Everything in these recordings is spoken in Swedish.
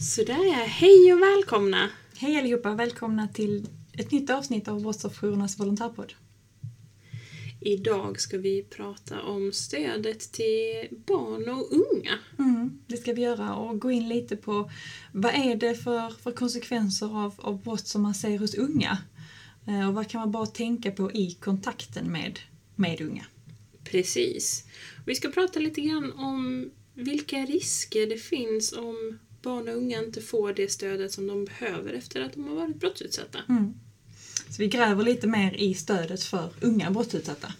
Sådär hej och välkomna! Hej allihopa, välkomna till ett nytt avsnitt av Brottsofferjourernas volontärpodd. Idag ska vi prata om stödet till barn och unga. Mm, det ska vi göra och gå in lite på vad är det för, för konsekvenser av, av brott som man ser hos unga? Eh, och vad kan man bara tänka på i kontakten med, med unga? Precis. Vi ska prata lite grann om vilka risker det finns om barn och unga inte får det stödet som de behöver efter att de har varit brottsutsatta. Mm. Så vi gräver lite mer i stödet för unga brottsutsatta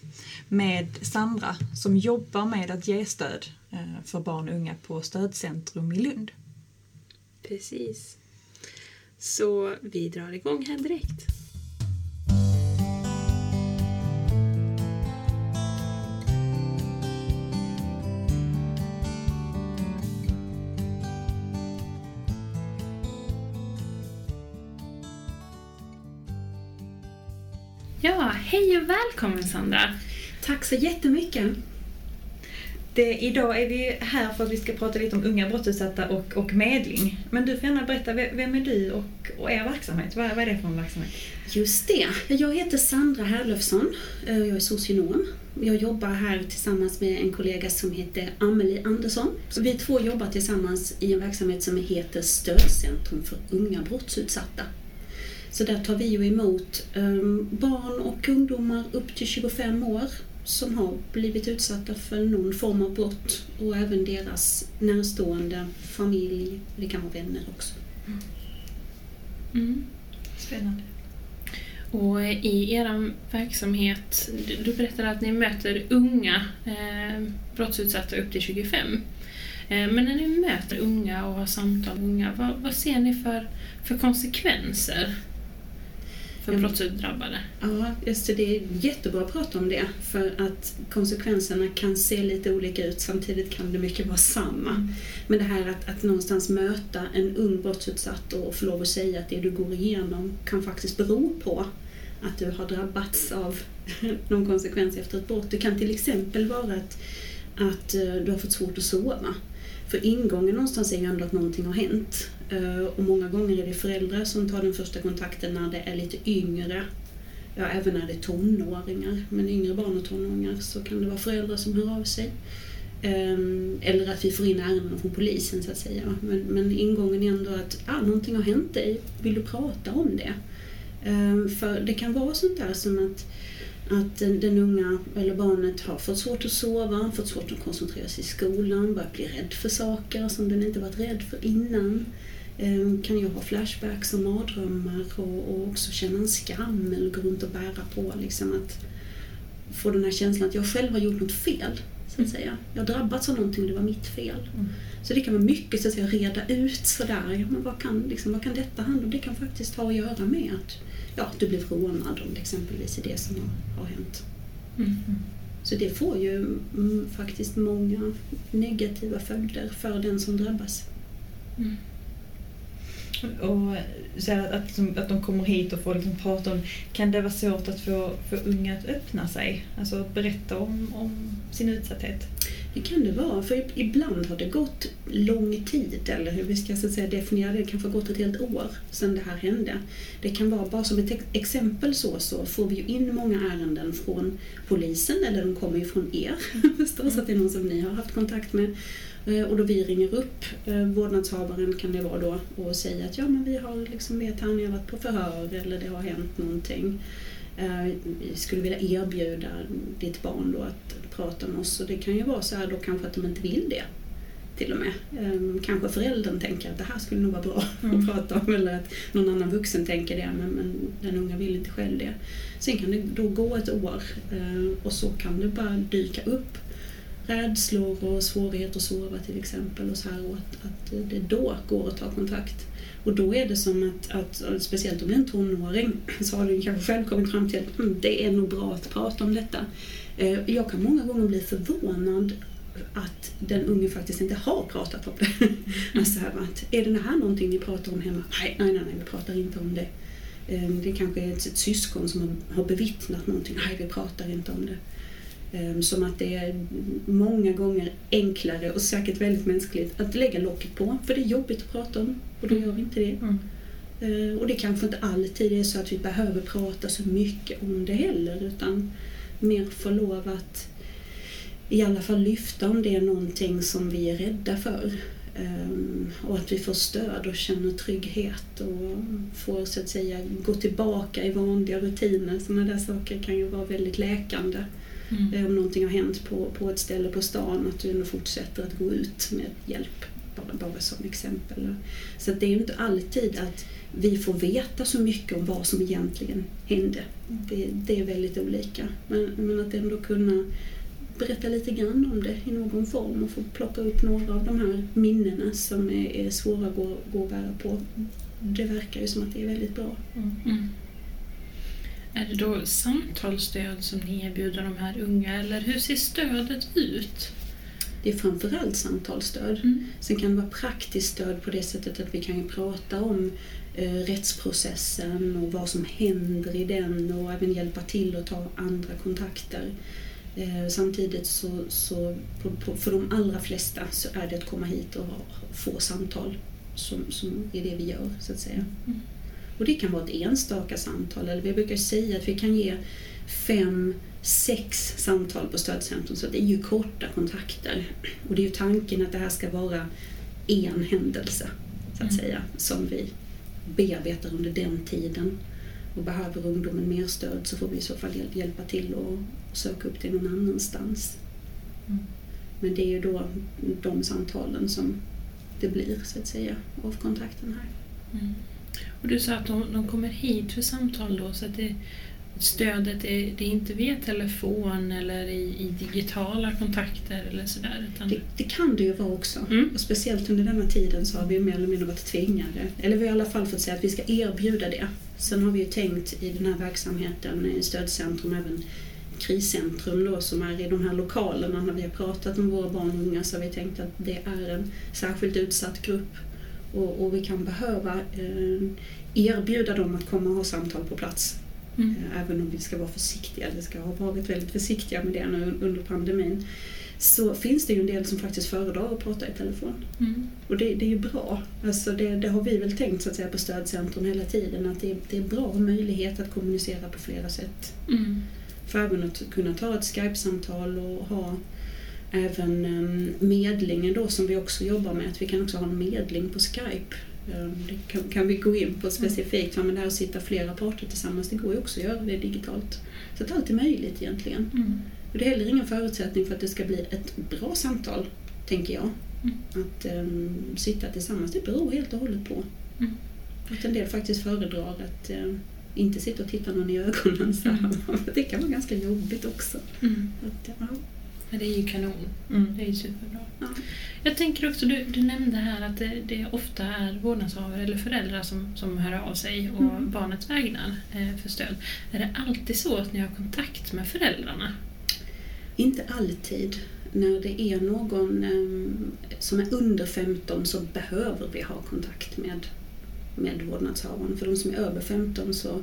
med Sandra som jobbar med att ge stöd eh, för barn och unga på Stödcentrum i Lund. Precis. Så vi drar igång här direkt. Ja, hej och välkommen Sandra! Tack så jättemycket. Det, idag är vi här för att vi ska prata lite om unga brottsutsatta och, och medling. Men du får gärna berätta, vem är du och, och er verksamhet? Vad, vad är det för en verksamhet? Just det. Jag heter Sandra Herlöfsson. Eh, Jag är socionom. Jag jobbar här tillsammans med en kollega som heter Amelie Andersson. Så vi två jobbar tillsammans i en verksamhet som heter Stödcentrum för unga brottsutsatta. Så där tar vi ju emot ehm, barn och ungdomar upp till 25 år som har blivit utsatta för någon form av brott och även deras närstående familj, det kan vara vänner också. Mm. mm. Spännande. Och eh, i er verksamhet, du, du berättade att ni möter unga eh, brottsutsatta upp till 25. Eh, men när ni möter unga och har samtal med unga, vad, vad ser ni för, för konsekvenser för Ja. brottsutdrabbade? Ja, just det. Det är jättebra att prata om det för att konsekvenserna kan se lite olika ut. Samtidigt kan det mycket vara samma. Men det här att, att någonstans möta en ung brottsutsatt och få lov att säga att det du går igenom kan faktiskt bero på att du har drabbats av någon konsekvens efter ett brott. Det kan till exempel vara att, att eh, du har fått svårt att sova. För ingången någonstans är ju ändå att någonting har hänt. Eh, och många gånger är det föräldrar som tar den första kontakten när det är lite yngre. Ja, även när det är tonåringar. Men yngre barn och tonåringar så kan det vara föräldrar som hör av sig. Ehm, eller att vi får in ärenden från polisen så att säga. Men, men ingången är ändå att ah, någonting har hänt dig, vill du prata om det? Ehm, för det kan vara sånt där som att att den, den unga eller barnet har fått svårt att sova, fått svårt att koncentrera sig i skolan, börjat bli rädd för saker som den inte varit rädd för innan. Ehm, Kan ju ha flashbacks och mardrömmar och, och också känna en skam eller gå runt och bära på liksom att få den här känslan att jag själv har gjort något fel. Så att säga. Jag drabbats av någonting och det var mitt fel. Mm. Så det kan vara mycket så att säga, reda ut sådär. Ja, men vad, kan, liksom, vad kan detta handla om? Det kan faktiskt ha att göra med att ja, du blev rånad om det exempelvis är det som har, har hänt. Mm. Så det får ju mm, faktiskt många negativa följder för den som drabbas. Mm. Och så här, att, att de kommer hit och får liksom prata om, kan det vara svårt att få, få unga att öppna sig? Alltså berätta om, om sin utsatthet? Det kan det vara, för ibland har det gått lång tid, eller hur vi ska så att säga definiera det, det kanske har gått ett helt år sedan det här hände. Det kan vara, bara som ett exempel så, så får vi ju in många ärenden från polisen, eller de kommer ju från er förstås, att det är någon som ni har haft kontakt med. Eh, Och då vi ringer upp eh, vårdnadshavaren kan det vara då och säga att ja men vi har liksom vet han, jag har varit på förhör eller det har hänt någonting. Eh, Vi skulle vilja erbjuda ditt barn då att prata med oss och det kan ju vara så här då kanske att de inte vill det. Till och med. Eh, Kanske föräldern tänker att det här skulle nog vara bra Mm. att prata om eller att någon annan vuxen tänker det men, men den unga vill inte själv det. Sen kan det då gå ett år och så kan det bara dyka upp rädslor och svårigheter att sova till exempel och så här och att, att det då går att ta kontakt. Och då är det som att, att speciellt om det är en tonåring, så har du kanske själv kommit fram till att mm, det är nog bra att prata om detta. Eh, Jag kan många gånger bli förvånad att den unge faktiskt inte har pratat om det. Alltså här, att, är det här någonting ni pratar om hemma? Nej, nej, nej, vi pratar inte om det. Eh, Det kanske är ett, syskon som har- har bevittnat någonting. Nej, vi pratar inte om det. Ehm, Som att det är många gånger enklare och säkert väldigt mänskligt att lägga locket på. För det är jobbigt att prata om och då gör vi inte det. Mm. Eh, Och det kanske inte alltid är så att vi behöver prata så mycket om det heller utan mer få lov att i alla fall lyfta om det är någonting som vi är rädda för. Ehm, Och att vi får stöd och känner trygghet och får så att säga gå tillbaka i vanliga rutiner. Sådana där saker kan ju vara väldigt läkande. Mm. Eh, Om någonting har hänt på, på ett ställe på stan, att du ändå fortsätter att gå ut med hjälp. Bara, bara som exempel. Så det är ju inte alltid att vi får veta så mycket om vad som egentligen hände. Det, det är väldigt olika. Men, men att ändå kunna berätta lite grann om det i någon form och få plocka upp några av de här minnena som är, är svåra att gå, gå och bära på. Det verkar ju som att det är väldigt bra. Mm. Är det då samtalsstöd som ni erbjuder de här unga eller hur ser stödet ut? Det är framförallt samtalsstöd. Mm. Sen kan det vara praktiskt stöd på det sättet att vi kan prata om eh, rättsprocessen och vad som händer i den och även hjälpa till att ta andra kontakter. Eh, samtidigt så, så på, på, för de allra flesta så är det att komma hit och ha, få samtal som, som är det vi gör så att säga. Mm. Och det kan vara ett enstaka samtal eller vi brukar säga att vi kan ge fem, sex samtal på stödcentrum så det är ju korta kontakter. Och det är ju tanken att det här ska vara en händelse så att Mm. säga som vi bearbetar under den tiden. Och behöver ungdomen mer stöd så får vi i så fall hjäl- hjälpa till och söka upp det någon annanstans. Mm. Men det är ju då de samtalen som det blir så att säga av kontakten här. Mm. Och du sa att de, de kommer hit för samtal då så att det, stödet är, det är inte via telefon eller i, i digitala kontakter eller sådär utan Det, det kan det ju vara också. Mm. Och speciellt under denna tiden så har vi mer eller mindre varit tvingade. Eller vi har i alla fall fått säga att vi ska erbjuda det. Sen har vi ju tänkt i den här verksamheten i stödcentrum även kriscentrum då som är i de här lokalerna när vi har pratat med våra barn och unga så har vi tänkt att det är en särskilt utsatt grupp och, och vi kan behöva eh, erbjuda dem att komma och ha samtal på plats. mm. Eh, Även om vi ska vara försiktiga, eller ska ha varit väldigt försiktiga med det nu under pandemin, så finns det ju en del som faktiskt föredrar att prata i telefon. Mm. Och det, det är ju bra. Alltså det, det har vi väl tänkt så att säga på stödcentrum hela tiden, att det, det är bra möjlighet att kommunicera på flera sätt. Mm. För även att kunna ta ett Skype-samtal och ha även um, medlingen då som vi också jobbar med, att vi kan också ha en medling på Skype. Um, det kan, kan vi gå in på specifikt, mm. men det här att sitta flera parter tillsammans, det går ju också att göra det digitalt. Så att allt är möjligt egentligen. Mm. Och det är heller ingen förutsättning för att det ska bli ett bra samtal, tänker jag. Mm. Att um, sitta tillsammans, det beror helt och hållet på. Mm. Att en del faktiskt föredrar att um, inte sitta och titta någon i ögonen. Så här. Det kan vara ganska jobbigt också. Mm. Att, ja, Men det är ju kanon. Mm. Det är ju superbra. ja. Jag tänker också, du, du nämnde här att det, det ofta är vårdnadshavare eller föräldrar som, som hör av sig och Mm. barnets vägnar eh, för stöd. Är det alltid så att ni har kontakt med föräldrarna? Inte alltid. När det är någon um, som är under 15 så behöver vi ha kontakt med, med vårdnadshavaren. För de som är över 15 så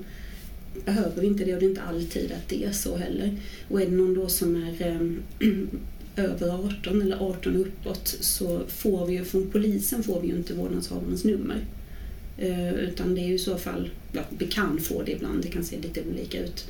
behöver inte det och det är inte alltid att det är så heller. Och är det någon då som är ehm, över 18 eller 18 uppåt så får vi ju från polisen får vi ju inte vårdnadshavarens nummer. Eh, utan det är ju i så fall, ja, vi kan få det ibland, det kan se lite olika ut.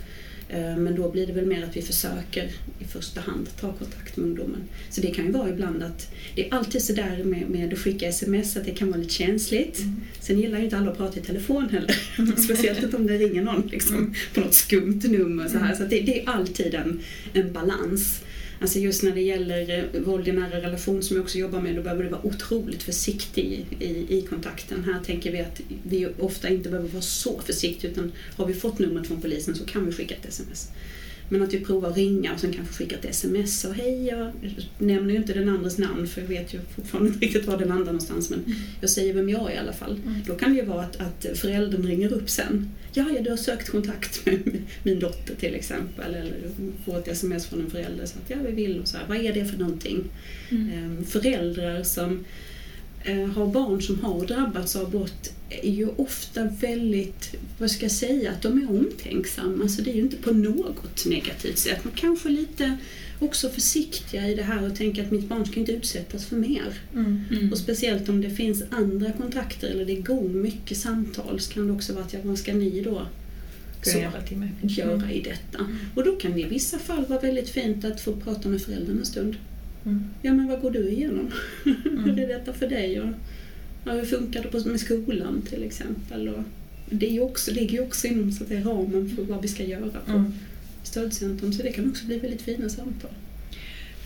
Eh, Men då blir det väl mer att vi försöker i första hand ta kontakt med ungdomen. Så det kan ju vara ibland att det är alltid sådär med, med att skicka sms att det kan vara lite känsligt. Sen gillar ju inte alla att prata i telefon heller. Speciellt inte om det ringer någon liksom, på något skumt nummer. Så, här. så att det, det är alltid en, en balans. Alltså just när det gäller eh, våld i nära relation som jag också jobbar med, då behöver du vara otroligt försiktig i, i, i kontakten. Här tänker vi att vi ofta inte behöver vara så försiktiga utan har vi fått numret från polisen så kan vi skicka ett sms. Men att vi provar att ringa och sen kanske skicka ett sms och hej, jag nämner ju inte den andres namn för jag vet ju fortfarande inte riktigt var den andra någonstans men jag säger vem jag är i alla fall. Mm. Då kan det ju vara att, att föräldern ringer upp sen. Ja, ja, du har sökt kontakt med min dotter till exempel eller får ett sms från en förälder så att ja, vi vill och så här, vad är det för någonting? Mm. Ehm, Föräldrar som har barn som har drabbats av brott är ju ofta väldigt, vad ska jag säga, att de är omtänksamma. Så det är ju inte på något negativt sätt. Men kanske lite också försiktiga i det här och tänka att mitt barn ska inte utsättas för mer. Mm. Mm. Och speciellt om det finns andra kontakter eller det är igång mycket samtal så kan det också vara att ja, vad ska ni då så, mig. göra i detta? Och då kan det i vissa fall vara väldigt fint att få prata med föräldrarna en stund. Mm. Ja men vad går du igenom? Mm. Hur är detta för dig? Och, ja, hur funkar det med skolan till exempel? Och det är ju också, ligger ju också inom så att säga, ramen för vad vi ska göra på Mm. stödcentrum så det kan också bli väldigt fina samtal.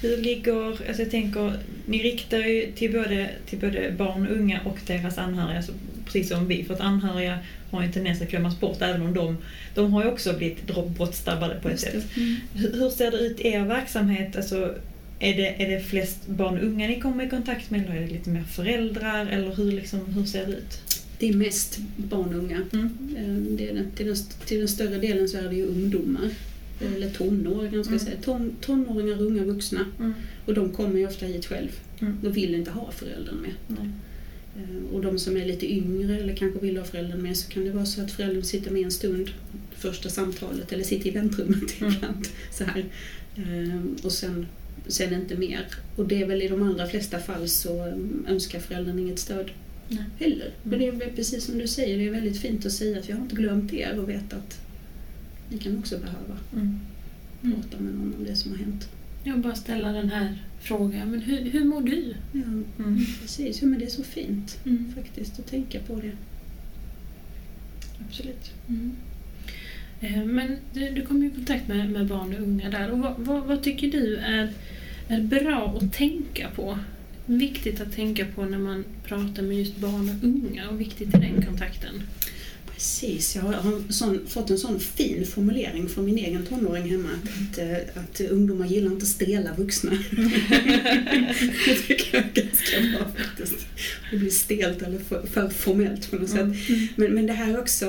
Hur ligger, alltså jag tänker, ni riktar ju till både, till både barn och unga och deras anhöriga, alltså precis som vi, för att anhöriga har ju en tendens att glömmas bort även om de, de har ju också blivit brottsdrabbade på ett sätt. Mm. Hur, hur ser det ut i er verksamhet? Alltså, är, det, är det flest barn och unga ni kommer i kontakt med eller är det lite mer föräldrar eller hur, liksom, hur ser det ut? Det är mest barn och unga. Mm. Eh, Det är till, den, till den större delen så är det ju ungdomar. Eller tonåringar ska Mm. säga. Ton, tonåringar, unga vuxna. Mm. Och de kommer ju ofta hit själv. Mm. De vill inte ha föräldern med. Nej. Eh, Och de som är lite yngre eller kanske vill ha föräldern med så kan det vara så att föräldern sitter med en stund första samtalet eller sitter i väntrummet Mm. ibland. Så här. Eh, Och sen, sen inte mer. Och det är väl i de allra flesta fall så eh, önskar föräldern inget stöd Nej. heller. Men det är väl precis som du säger, det är väldigt fint att säga att jag har inte glömt er och vet att ni kan också behöva Mm. Mm. prata med någon om det som har hänt. Jag vill bara ställa den här frågan, men hur, hur mår du? Ja, Mm. precis. Ja, men det är så fint Mm. faktiskt att tänka på det. Absolut. Eh, Men du, du kommer ju i kontakt med, med barn och unga där. Och vad, vad, vad tycker du är, är bra att tänka på? Viktigt att tänka på när man pratar med just barn och unga och viktigt i den kontakten. Precis, jag har, har sån, fått en sån fin formulering från min egen tonåring hemma. Att, eh, att ungdomar gillar inte stela vuxna. det tycker jag är ganska bra faktiskt. Det blir stelt eller för, för formellt på något sätt. Men, men det här också,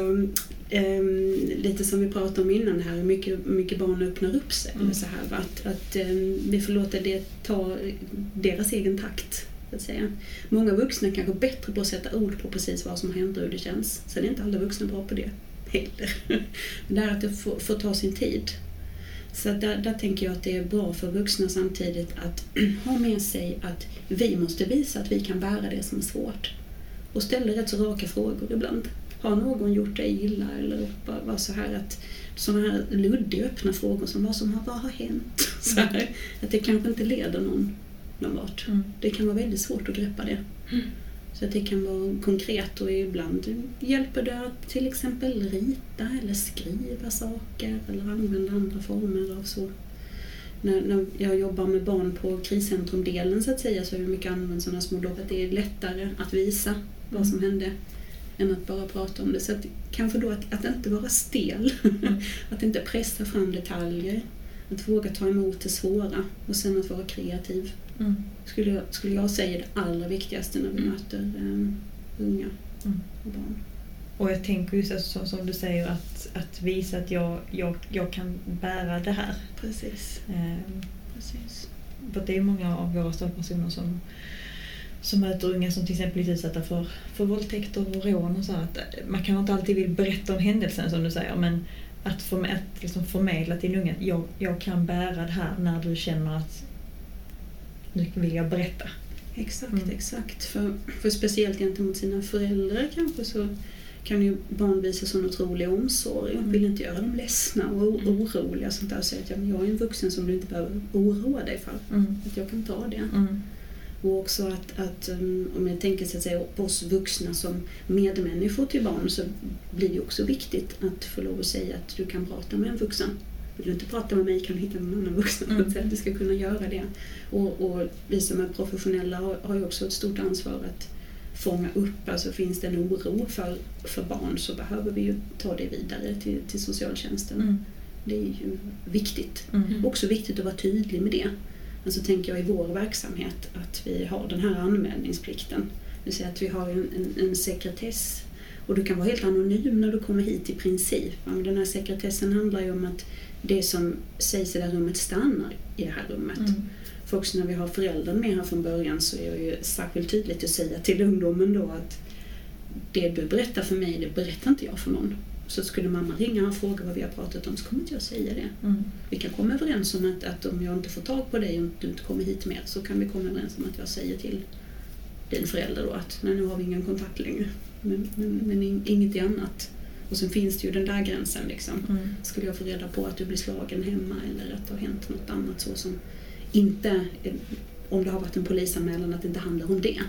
ehm, lite som vi pratade om innan, här hur mycket, mycket barn öppnar upp sig. Mm. Så här, att att ehm, vi får låta det ta deras egen takt. Att säga. Många vuxna är kanske bättre på att sätta ord på precis vad som hänt och hur det känns. Sen är inte alla vuxna bra på det heller. Men det är att det får, får ta sin tid. Så där, där tänker jag att det är bra för vuxna samtidigt att ha med sig att vi måste visa att vi kan bära det som är svårt. Och ställa rätt så raka frågor ibland. Har någon gjort dig illa? Eller bara, bara så här att sådana här luddiga öppna frågor som vad som har, vad har hänt? Så här, att det kanske inte leder någon, någon vart. Mm. Det kan vara väldigt svårt att greppa det. Mm. Så att det kan vara konkret och ibland hjälper det att till exempel rita eller skriva saker eller använda andra former av så. När, när jag jobbar med barn på kriscentrumdelen så att säga så är det mycket använt sådana små dock att det är lättare att visa vad som hände än att bara prata om det. Så att, kanske då att, att inte vara stel, Mm. att inte pressa fram detaljer, att våga ta emot det svåra och sen att vara kreativ Mm. skulle jag, skulle jag säga det allra viktigaste när vi Mm. möter um, unga Mm. och barn. Och jag tänker just alltså, som, du säger att, att visa att jag, jag, jag kan bära det här. Precis. Ehm, Precis. För det är många av våra stödpersoner som, som möter unga som till exempel blivit utsatta för, för våldtäkter och rån och så. Att man kan inte alltid vill berätta om händelsen som du säger men att, förm att liksom förmedla till en unge att jag, jag kan bära det här när du känner att nu vill jag berätta. Exakt, Mm. exakt. För, för speciellt gentemot sina föräldrar kanske så kan ju barn visa sån otrolig omsorg och Mm. vill inte göra dem ledsna och Mm. oroliga. Och sånt där. Och säga att ja, jag är en vuxen som du inte behöver oroa dig för. Mm. Att jag kan ta det. Mm. Och också att, att um, om jag tänker så att säga, på oss vuxna som medmänniskor till barn så blir det också viktigt att få lov att säga att du kan prata med en vuxen. Vill du inte prata med mig kan du hitta någon annan vuxen. Mm. Så att du ska kunna göra det. Och, och vi som är professionella har, har ju också ett stort ansvar att fånga upp, alltså finns det en oro för, för barn så behöver vi ju ta det vidare till, till socialtjänsten. Mm. Det är ju viktigt. Mm. Också viktigt att vara tydlig med det. Men så tänker jag i vår verksamhet att vi har den här anmälningsplikten. Det vill säga att vi har en, en, en sekretess. Och du kan vara helt anonym när du kommer hit i princip. Men den här sekretessen handlar ju om att det som sägs i det här rummet stannar i det här rummet. Mm. För också när vi har föräldern med här från början så är det ju särskilt tydligt att säga till ungdomen då att det du berättar för mig, det berättar inte jag för någon. Så skulle mamma ringa och fråga vad vi har pratat om så kommer inte jag säga det. Mm. Vi kan komma överens om att, att om jag inte får tag på dig och du inte kommer hit mer så kan vi komma överens om att jag säger till din förälder då att nej, nu har vi ingen kontakt längre. Men, men, men in- inget annat. Och sen finns det ju den där gränsen liksom. Mm. Skulle jag få reda på att du blir slagen hemma eller att det har hänt något annat så som inte, om det har varit en polisanmälan, att det inte handlar om det.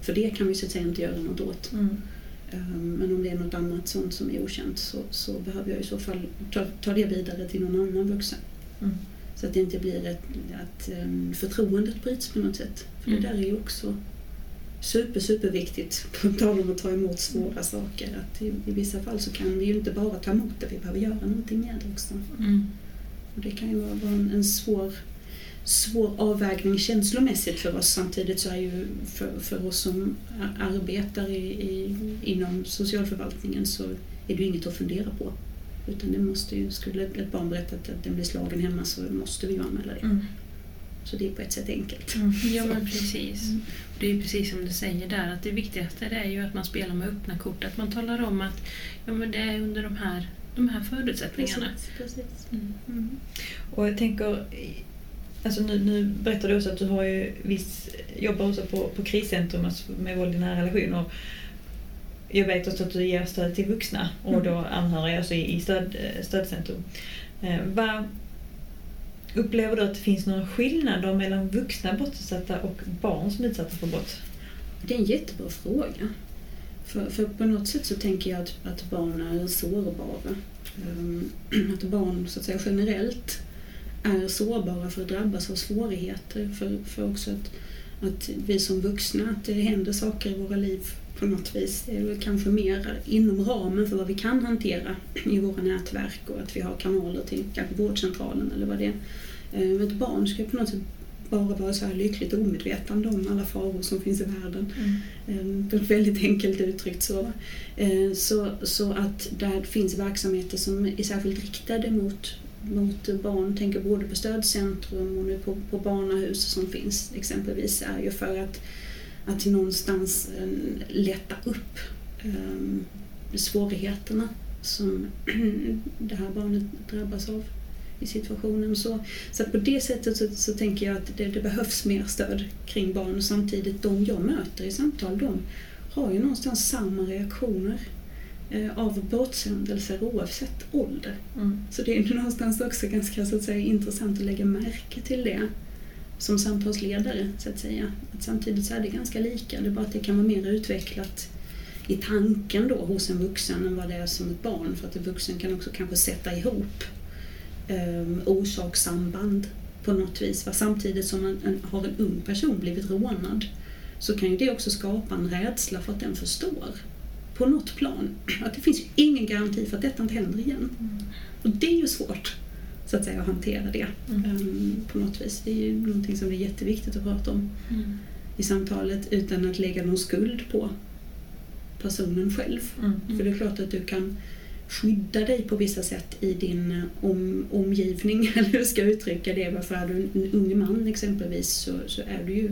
För det kan vi så att säga inte göra något åt. Mm. Um, Men om det är något annat sånt som är okänt så, så behöver jag i så fall ta, ta det vidare till någon annan vuxen. Mm. Så att det inte blir ett, att um, förtroendet bryts på något sätt. För Mm. det där är ju också super, super viktigt på tal om att ta emot svåra saker. Att i, I vissa fall så kan vi ju inte bara ta emot det, vi behöver göra någonting med det också. Mm. Och det kan ju vara vara en, en svår, svår avvägning känslomässigt för oss. Samtidigt så är ju för, för oss som arbetar i, i, inom socialförvaltningen så är det ju inget att fundera på. Utan det måste ju, skulle ett barn berätta att den blir slagen hemma så måste vi ju anmäla det. Mm. Så det är på ett sätt enkelt. Mm. Ja men precis. Mm. Det är ju precis som du säger där att det viktigaste det är ju att man spelar med öppna kort. Att man talar om att ja, men det är under de här, de här förutsättningarna. precis. Mm. Mm. Och jag tänker, alltså nu, nu berättar du också att du har ju viss, jobbar också på, på kriscentrum alltså med våld i nära relationer. Jag vet också att du ger stöd till vuxna och Mm. då anhöriga alltså i, i stöd, eh, stödcentrum. Eh, vad, upplever du att det finns några skillnader mellan vuxna brottsutsatta och barn som är utsatta för brott? Det är en jättebra fråga. För, för på något sätt så tänker jag att, att barn är sårbara. Ehm, Att barn så att säga generellt är sårbara för att drabbas av svårigheter. För, för också att, att vi som vuxna, att det händer saker i våra liv på något vis. Väl kanske mer inom ramen för vad vi kan hantera i våra nätverk och att vi har kanaler till kanske vårdcentralen eller vad det är. Ehm, Ett barn ska på något sätt bara vara så här lyckligt omedvetande om alla faror som finns i världen. Eh, På ett väldigt enkelt uttryckt så. Eh, så. Så att där finns verksamheter som är särskilt riktade mot, mot barn, tänker både på stödcentrum och nu på, på barnahus som finns exempelvis, är ju för att, att någonstans eh, lätta upp eh, svårigheterna som det här barnet drabbas av i situationen. Så, så att på det sättet så, så tänker jag att det, det behövs mer stöd kring barn och samtidigt de jag möter i samtal, de har ju någonstans samma reaktioner av brottshändelser oavsett ålder. Mm. Så det är någonstans också ganska så att säga, intressant att lägga märke till det som samtalsledare så att säga. Att samtidigt så är det ganska lika, det är bara att det kan vara mer utvecklat i tanken då hos en vuxen än vad det är som ett barn. För att en vuxen kan också kanske sätta ihop um, orsakssamband på något vis. Va? Samtidigt som en, en, har en ung person blivit rånad så kan ju det också skapa en rädsla för att den förstår på något plan att det finns ju ingen garanti för att detta inte händer igen. Och det är ju svårt så att säga att hantera det Mm. um, på något vis. Det är ju någonting som är jätteviktigt att prata om Mm. i samtalet utan att lägga någon skuld på personen själv. Mm. För det är klart att du kan skydda dig på vissa sätt i din eh, om, omgivning, eller hur jag ska uttrycka det. Varför är du en, en ung man exempelvis så, så är du ju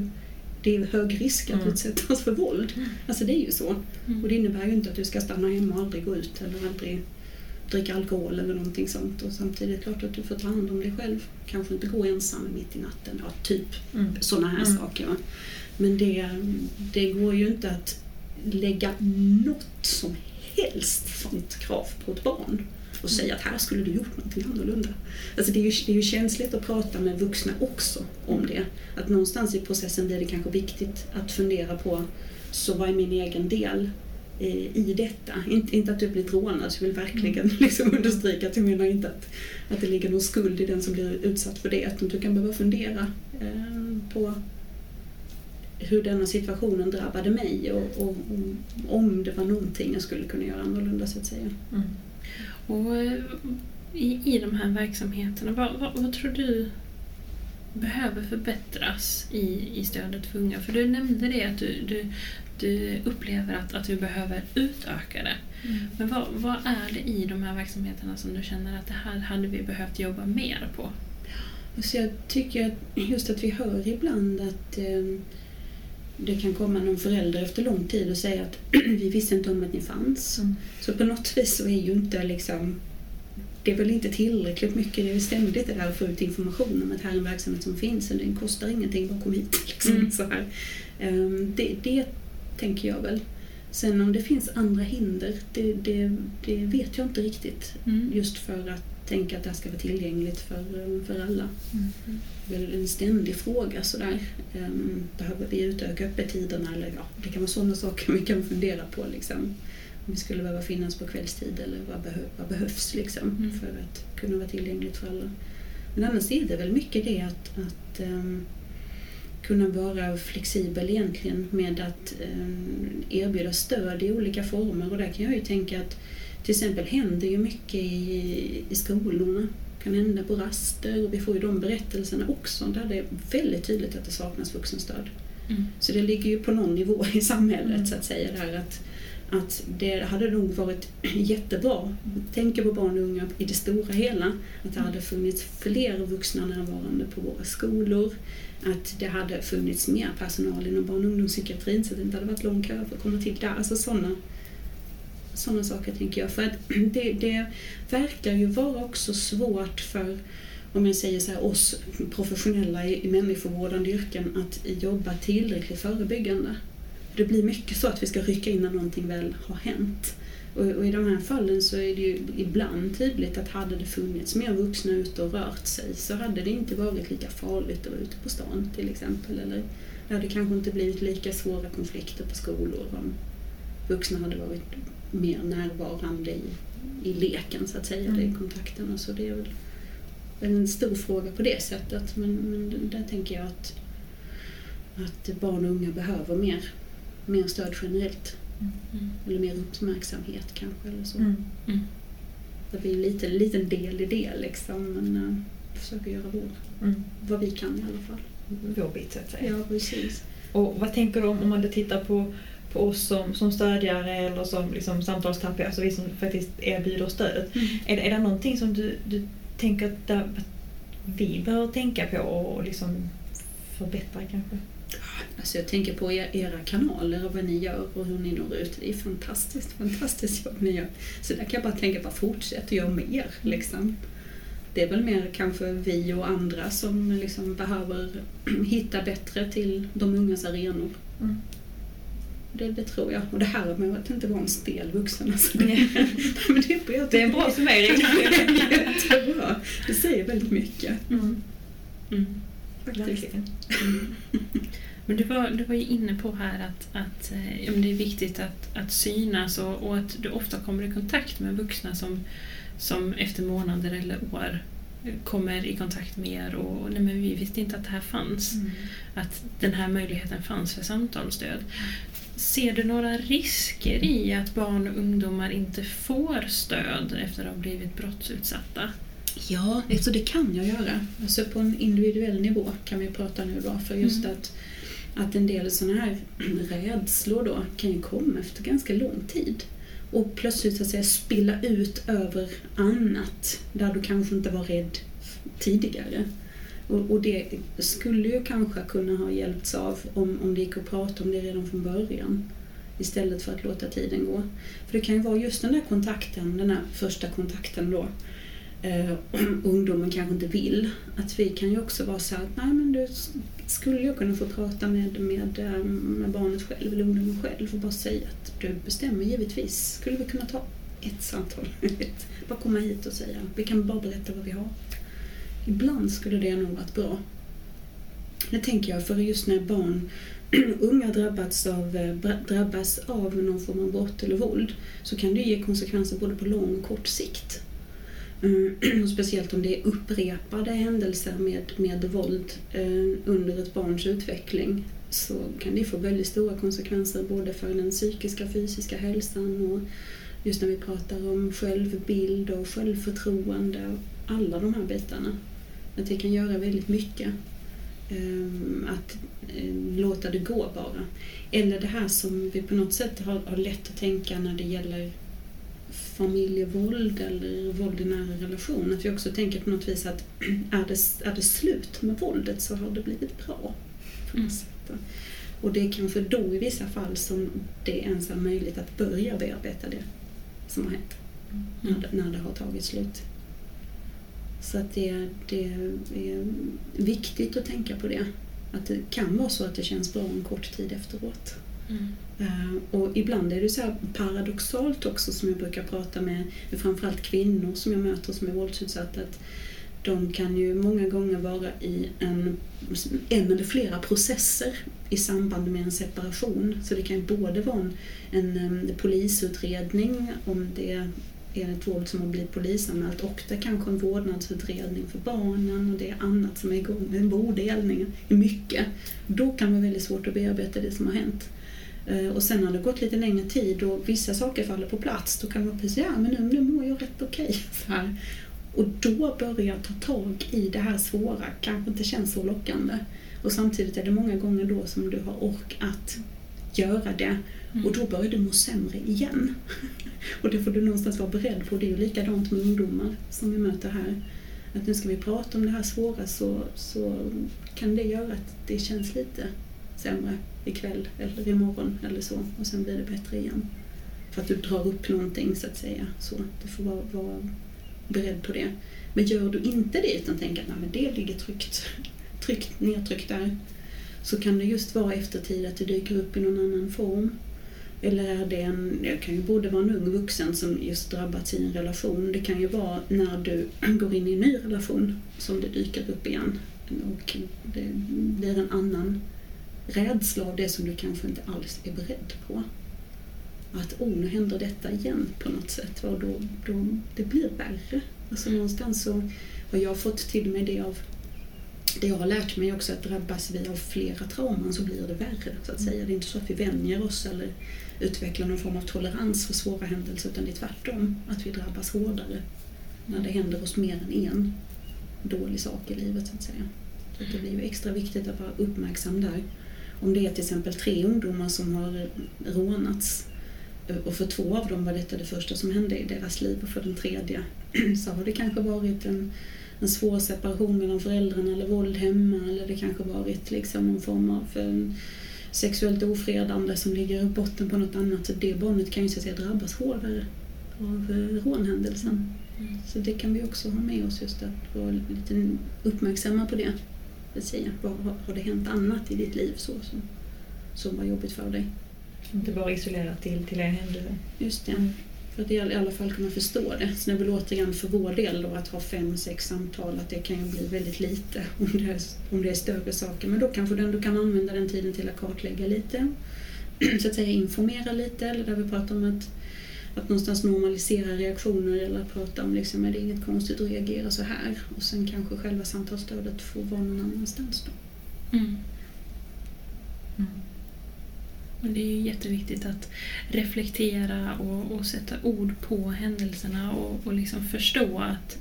det är hög risk att Mm. utsättas för våld. Alltså det är ju så. Mm. Och det innebär ju inte att du ska stanna hemma och aldrig gå ut eller aldrig dricka alkohol eller någonting sånt. Och samtidigt är det klart att du får ta hand om dig själv. Kanske inte gå ensam mitt i natten. Ja, typ Mm. sådana här Mm. saker. Va? Men det, det går ju inte att lägga något som helst sånt krav på ett barn och säga att här skulle du gjort någonting annorlunda. Alltså det, är ju, det är ju känsligt att prata med vuxna också om det. Att någonstans i processen blir det kanske viktigt att fundera på så vad är min egen del eh, i detta? Inte, inte att du blivit rånad, så jag vill verkligen liksom understryka att jag menar inte att, att det ligger någon skuld i den som blir utsatt för det. Utan du kan behöva fundera eh, på hur denna situationen drabbade mig och, och, och om det var någonting jag skulle kunna göra annorlunda så att säga. Mm. Och eh, i, i de här verksamheterna, vad, vad, vad tror du behöver förbättras i, i stödet för unga? För du nämnde det att du, du, du upplever att, att vi behöver utöka det. Men vad, vad är det i de här verksamheterna som du känner att det här hade vi behövt jobba mer på? Så jag tycker att just att vi hör ibland att eh, det kan komma någon förälder efter lång tid och säga att vi visste inte om att ni fanns. Mm. Så på något vis så är ju inte liksom det är väl inte tillräckligt mycket. Det är ständigt det där att få ut information om att här är en verksamhet som finns och den kostar ingenting, bara kom hit. Liksom, Mm. så här. Ehm, det, det tänker jag väl. Sen om det finns andra hinder, det, det, det vet jag inte riktigt. Mm. Just för att tänka att det här ska vara tillgängligt för, för alla. Mm. Det är väl en ständig fråga sådär. Ehm, behöver vi utöka öppettiderna? Eller, ja, det kan vara sådana saker vi kan fundera på. Liksom. Om vi skulle behöva finnas på kvällstid eller vad, behö, vad behövs liksom, Mm. för att kunna vara tillgängligt för alla. Men annars är det väl mycket det att, att ehm, kunna vara flexibel egentligen med att ehm, erbjuda stöd i olika former. Och där kan jag ju tänka att till exempel händer ju mycket i, i skolorna. kan hända på raster och vi får ju de berättelserna också där det är väldigt tydligt att det saknas vuxenstöd. Mm. Så det ligger ju på någon nivå i samhället Mm. så att säga där att, att det hade nog varit jättebra, tänker på barn och unga i det stora hela, att det hade funnits fler vuxna närvarande på våra skolor, att det hade funnits mer personal inom barn och ungdomspsykiatrin så att det inte hade varit lång kö för att komma till där. Alltså sådana sådana saker tänker jag. För att det, det verkar ju vara också svårt för om jag säger så här, oss professionella i, i människovårdande yrken att jobba tillräckligt förebyggande. Det blir mycket så att vi ska rycka in när någonting väl har hänt. Och, och i de här fallen så är det ju ibland tydligt att hade det funnits mer vuxna ute och rört sig så hade det inte varit lika farligt att vara ute på stan till exempel. Eller det hade kanske inte blivit lika svåra konflikter på skolor om vuxna hade varit mer närvarande i, i leken så att säga, Mm. i kontakterna. Så det är väl en stor fråga på det sättet. Men, men där tänker jag att, att barn och unga behöver mer, mer stöd generellt. Mm. Eller mer uppmärksamhet kanske. Eller så. Mm. Mm. Att vi är en liten, liten del i det liksom. Men uh, försöker göra vår, Mm. vad vi kan i alla fall. Vår bit så att säga. Ja, precis. Och vad tänker du om, om man då tittar på, på oss som, som stödjare eller som liksom samtalsterapeuter, alltså vi som faktiskt erbjuder stödet. Är det, är det någonting som du, du tänker att, att vi bör tänka på och liksom förbättra kanske? Alltså jag tänker på er, era kanaler och vad ni gör och hur ni når ut. Det är fantastiskt, fantastiskt jobb ni gör. Så där kan jag bara tänka på, fortsätt och gör mer. Liksom. Det är väl mer kanske vi och andra som liksom behöver hitta bättre till de ungas arenor. Mm. Det, det tror jag. Och det här med att inte vara en stel vuxen. Alltså det, Nej. men det, jag Det är en bra summering. Jättebra. Det säger väldigt mycket. Mm. Mm. Verkligen. Men du var, du var ju inne på här att, att eh, ja, men det är viktigt att, att synas och, och att du ofta kommer i kontakt med vuxna som, som efter månader eller år kommer i kontakt med er och nej men vi visste inte att det här fanns. Mm. Att den här möjligheten fanns för samtalsstöd. Ser du några risker i att barn och ungdomar inte får stöd efter att ha blivit brottsutsatta? Ja, alltså det kan jag göra. Alltså på en individuell nivå kan vi prata nu då. För just Mm. att, att en del sådana här rädslor då kan ju komma efter ganska lång tid. Och plötsligt så att säga spilla ut över annat där du kanske inte var rädd tidigare. Och, och det skulle ju kanske kunna ha hjälpts av om, om det gick att prata om det redan från början. Istället för att låta tiden gå. För det kan ju vara just den där kontakten, den där första kontakten då eh, ungdomen kanske inte vill. Att vi kan ju också vara så att nej men du skulle ju kunna få prata med, med, eh, med barnet själv eller ungdomen själv och bara säga att du bestämmer givetvis. Skulle vi kunna ta ett samtal? bara komma hit och säga vi kan bara berätta vad vi har. Ibland skulle det nog varit bra. Det tänker jag för just när barn unga drabbats av, eh, drabbas av någon form av brott eller våld så kan det ge konsekvenser både på lång och kort sikt. Mm, och speciellt om det är upprepade händelser med, med våld eh, under ett barns utveckling så kan det få väldigt stora konsekvenser både för den psykiska och fysiska hälsan och just när vi pratar om självbild och självförtroende och alla de här bitarna. Att det kan göra väldigt mycket. Ehm, att eh, låta det gå bara. Eller det här som vi på något sätt har, har lätt att tänka när det gäller familjevåld eller våld i nära relation. Att vi också tänker på något vis att är det, är det slut med våldet så har det blivit bra. På något sätt. Och det är kanske då i vissa fall som det ens är möjligt att börja bearbeta det som har hänt. När, det, när det har tagit slut. Så att det, det är viktigt att tänka på det. Att det kan vara så att det känns bra en kort tid efteråt. Mm. Uh, och ibland är det så paradoxalt också som jag brukar prata med, med framförallt kvinnor som jag möter som är våldsutsatta. Att de kan ju många gånger vara i en, en eller flera processer i samband med en separation. Så det kan ju både vara en, en, en polisutredning om det är ett våld som har blivit polisanmält och det är kanske en vårdnadsutredning för barnen och det är annat som är igång, en bodelning, mycket. Då kan det vara väldigt svårt att bearbeta det som har hänt. Eh, och sen har det gått lite längre tid och vissa saker faller på plats, då kan man precis ja men nu, nu mår jag rätt okej. Okay, och då börja ta tag i det här svåra, kanske inte känns så lockande. Och samtidigt är det många gånger då som du har ork att göra det. Mm. Och då börjar du må sämre igen. och det får du någonstans vara beredd på. Det är ju likadant med ungdomar som vi möter här. Att nu ska vi prata om det här svåra så, så kan det göra att det känns lite sämre ikväll eller imorgon eller så och sen blir det bättre igen. För att du drar upp någonting så att säga. Så du får vara, vara beredd på det. Men gör du inte det utan tänker att Nej, men det ligger tryggt, tryggt nedtryckt där så kan det just vara eftertid att det dyker upp i någon annan form. Eller är det en, det kan ju både vara en ung vuxen som just drabbats i en relation. Det kan ju vara när du går in i en ny relation som det dyker upp igen. Och det blir en annan rädsla av det som du kanske inte alls är beredd på. Att oh, nu händer detta igen på något sätt. Och då, då, det blir värre. Alltså någonstans så har jag fått till mig det av det jag har lärt mig också att drabbas vi av flera trauman så blir det värre. så att säga. Det är inte så att vi vänjer oss eller utveckla någon form av tolerans för svåra händelser utan det är tvärtom. Att vi drabbas hårdare när det händer oss mer än en dålig sak i livet. så att säga. Så det blir ju extra viktigt att vara uppmärksam där. Om det är till exempel tre ungdomar som har rånats eh, och för två av dem var detta det första som hände i deras liv och för den tredje så har det kanske varit en, en svår separation mellan föräldrarna eller våld hemma eller det kanske varit liksom någon form av en, sexuellt ofredande som ligger i botten på något annat. Så det barnet kan ju så att säga drabbas hårdare av eh, rånhändelsen. Mm. Så det kan vi också ha med oss, just att vara lite uppmärksamma på det. Att säga, vad, har det hänt annat i ditt liv så, som, som var jobbigt för dig? Inte bara isolerat till, till en händelse. Just det. Mm. För att i alla fall kunna förstå det. Sen är väl återigen för vår del då att ha fem, sex samtal, att det kan ju bli väldigt lite om det är, om det är större saker. Men då kanske du ändå kan använda den tiden till att kartlägga lite. Så att säga informera lite, eller där vi pratar om att, att någonstans normalisera reaktioner eller prata om liksom, är det inget konstigt att reagera så här? Och sen kanske själva samtalsstödet får vara någon annanstans då. Mm. Mm. Men det är jätteviktigt att reflektera och, och sätta ord på händelserna och, och liksom förstå att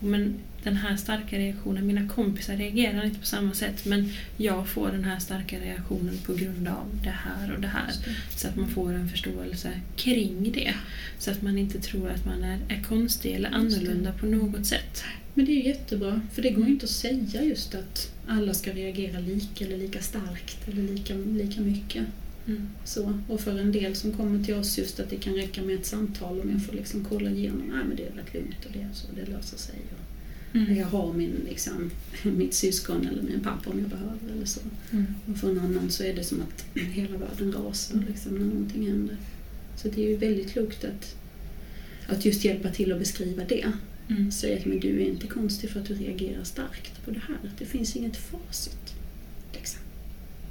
men den här starka reaktionen, mina kompisar reagerar inte på samma sätt men jag får den här starka reaktionen på grund av det här och det här. Så att man får en förståelse kring det. Så att man inte tror att man är, är konstig eller annorlunda på något sätt. Men det är jättebra, för det går ju inte att säga just att alla ska reagera lika eller lika starkt eller lika, lika mycket. Mm. Så, och för en del som kommer till oss just att det kan räcka med ett samtal om jag får liksom kolla igenom, nej men det är rätt lugnt och det, så, det löser sig. Och mm. Jag har min, liksom, mitt syskon eller min pappa om jag behöver eller så. Mm. Och för en annan så är det som att hela världen rasar liksom, när någonting händer. Så det är ju väldigt klokt att, att just hjälpa till att beskriva det. Mm. Säga att men du är inte konstig för att du reagerar starkt på det här. Det finns inget facit.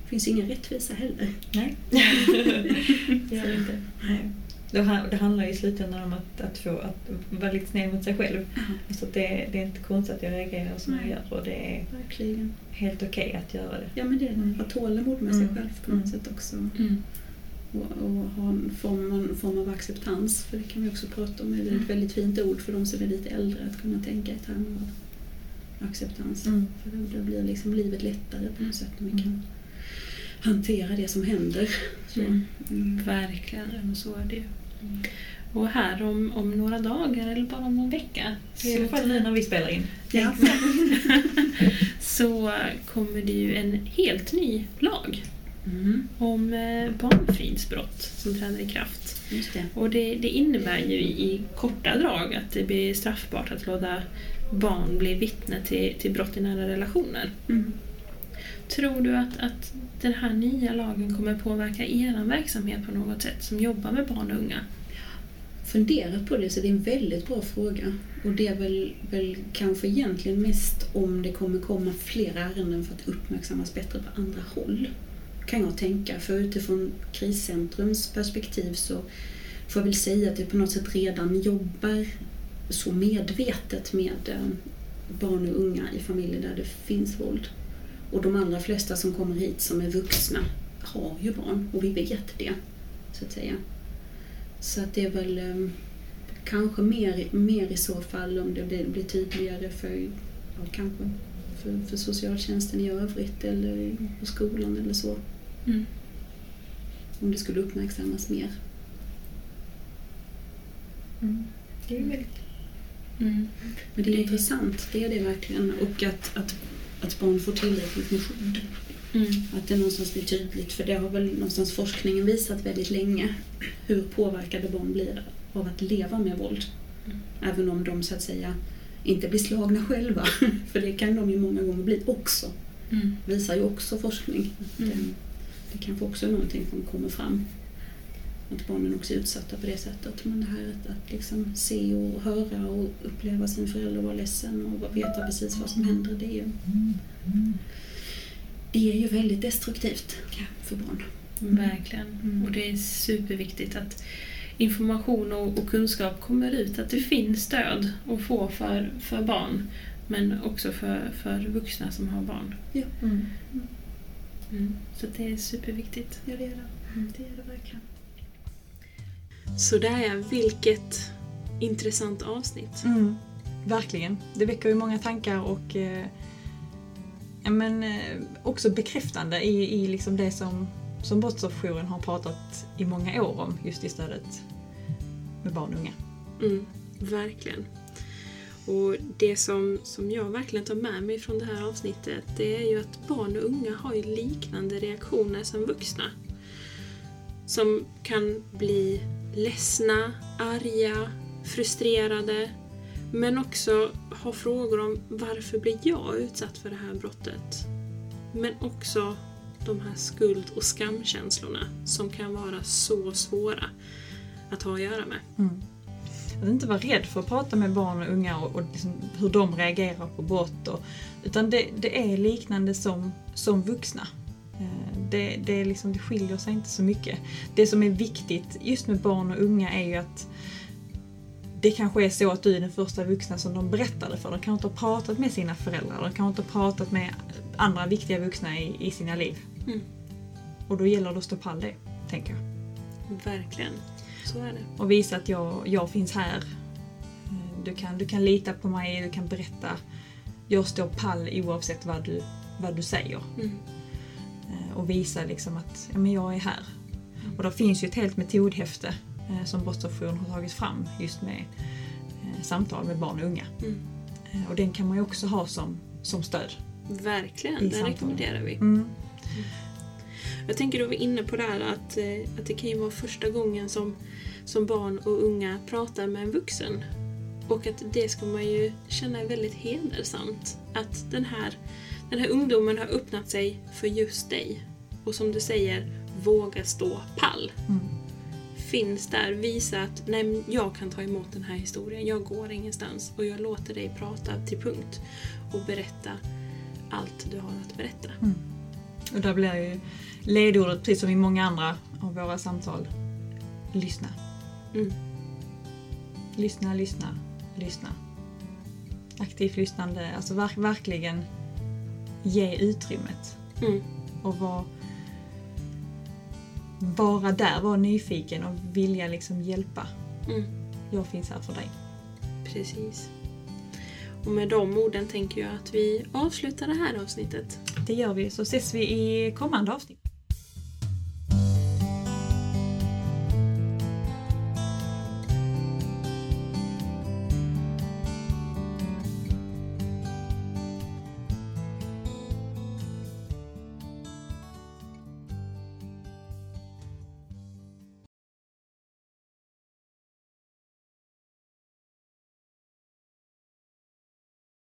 Det finns ingen rättvisa heller. Nej, det gör det inte. Nej. Det handlar ju i slutändan om att, att, få, att vara lite snäll mot sig själv. Mm. Alltså det, det är inte konstigt att jag reagerar som Nej. jag gör och det är Verkligen. helt okej okay att göra det. Ja men det är mm. att tålamod med sig mm. själv på något mm. sätt också. Mm. Och, och, ha en form, en form av acceptans, för det kan vi också prata om. Det är ett väldigt fint ord för de som är lite äldre att kunna tänka i termer av acceptans. För då, då blir liksom livet lättare på något sätt när vi kan hantera det som händer. Mm. Mm. Verkligen, så är det Och här om, om några dagar eller bara om någon vecka I alla fall nu när vi spelar in. Ja. så kommer det ju en helt ny lag Mm, om eh, barnfridsbrott som träder i kraft. det. Och det, det innebär ju i korta drag att det blir straffbart att låta barn bli vittne till, till brott i nära relationer. Mm. Tror du att, att den här nya lagen kommer påverka er verksamhet på något sätt som jobbar med barn och unga? funderat på det, så det är en väldigt bra fråga. Och det är väl, väl kanske egentligen mest om det kommer komma fler ärenden för att uppmärksammas bättre på andra håll. Kan jag tänka. För utifrån kriscentrums perspektiv så får jag väl säga att vi på något sätt redan jobbar så medvetet med eh, barn och unga i familjer där det finns våld. Och de allra flesta som kommer hit som är vuxna har ju barn och vi vet det, så att säga. Så att det är väl eh, kanske mer, mer i så fall om det blir, blir tydligare för, ja, kanske för, för socialtjänsten i övrigt eller på skolan eller så. Mm. Om det skulle uppmärksammas mer. Mm. Det är väldigt... Mm. Men det är intressant, det är det verkligen. Och att, att, att barn får tillräckligt med skydd. Mm. Att det någonstans blir tydligt. För det har väl någonstans forskningen visat väldigt länge hur påverkade barn blir av att leva med våld. Mm. Även om de så att säga inte blir slagna själva. För det kan de ju många gånger bli också. Mm. visar ju också forskning. Att, Mm. eh, Det kanske också är någonting som kommer fram. Att barnen också är utsatta på det sättet. Men det här att, att liksom se och höra och uppleva sin förälder vara ledsen och veta precis vad som händer. Det är ju, det är ju väldigt destruktivt för barn. Verkligen. Mm. Och det är superviktigt att information och, och kunskap kommer ut. Att det finns stöd att få för, för barn. Men också för, för vuxna som har barn. Mm. Mm. Så det är superviktigt. Ja, det är det. Det är det verkligen. Sådär, vilket intressant avsnitt. Mm. Verkligen. Det väcker ju många tankar och eh, ja, men, eh, också bekräftande i, i liksom det som, som Brottsofferjouren har pratat i många år om just i stödet med barn och unga. Mm, verkligen. Och det som, som jag verkligen tar med mig från det här avsnittet det är ju att barn och unga har ju liknande reaktioner som vuxna. Som kan bli ledsna, arga, frustrerade men också ha frågor om varför blir jag utsatt för det här brottet? Men också de här skuld och skamkänslorna som kan vara så svåra att ha att göra med. Mm. Att inte vara rädd för att prata med barn och unga och, och liksom hur de reagerar på brott. Och, utan det, det är liknande som, som vuxna. Eh, det, det, liksom, det skiljer sig inte så mycket. Det som är viktigt just med barn och unga är ju att det kanske är så att du är den första vuxna som de berättade för. De kanske inte har pratat med sina föräldrar, de kanske inte har pratat med andra viktiga vuxna i, i sina liv. Mm. Och då gäller det att stå pall det, tänker jag. Verkligen. Så är det. och visa att jag, jag finns här. Du kan, du kan lita på mig, du kan berätta. Jag står pall oavsett vad du, vad du säger. Mm. Och visa liksom att ja, men jag är här. Och det finns ju ett helt metodhäfte eh, som Brottsofferjouren har tagit fram just med eh, samtal med barn och unga. Mm. Eh, Och den kan man ju också ha som, som stöd. Verkligen, den samtalen. rekommenderar vi. Mm. Jag tänker då vi är inne på det här att, att det kan ju vara första gången som, som barn och unga pratar med en vuxen. Och att det ska man ju känna är väldigt hedersamt. Att den här, den här ungdomen har öppnat sig för just dig. Och som du säger, våga stå pall. Mm. Finns där, visa att nej, jag kan ta emot den här historien. Jag går ingenstans och jag låter dig prata till punkt och berätta allt du har att berätta. Och där blir ju ledordet, precis som i många andra av våra samtal, lyssna. Mm. Lyssna, lyssna, lyssna. Aktivt lyssnande, alltså verk, verkligen ge utrymmet Mm. och vara vara där, vara nyfiken och vilja liksom hjälpa. Mm. Jag finns här för dig. Precis. Och med de orden tänker jag att vi avslutar det här avsnittet. Det gör vi, så ses vi i kommande avsnitt.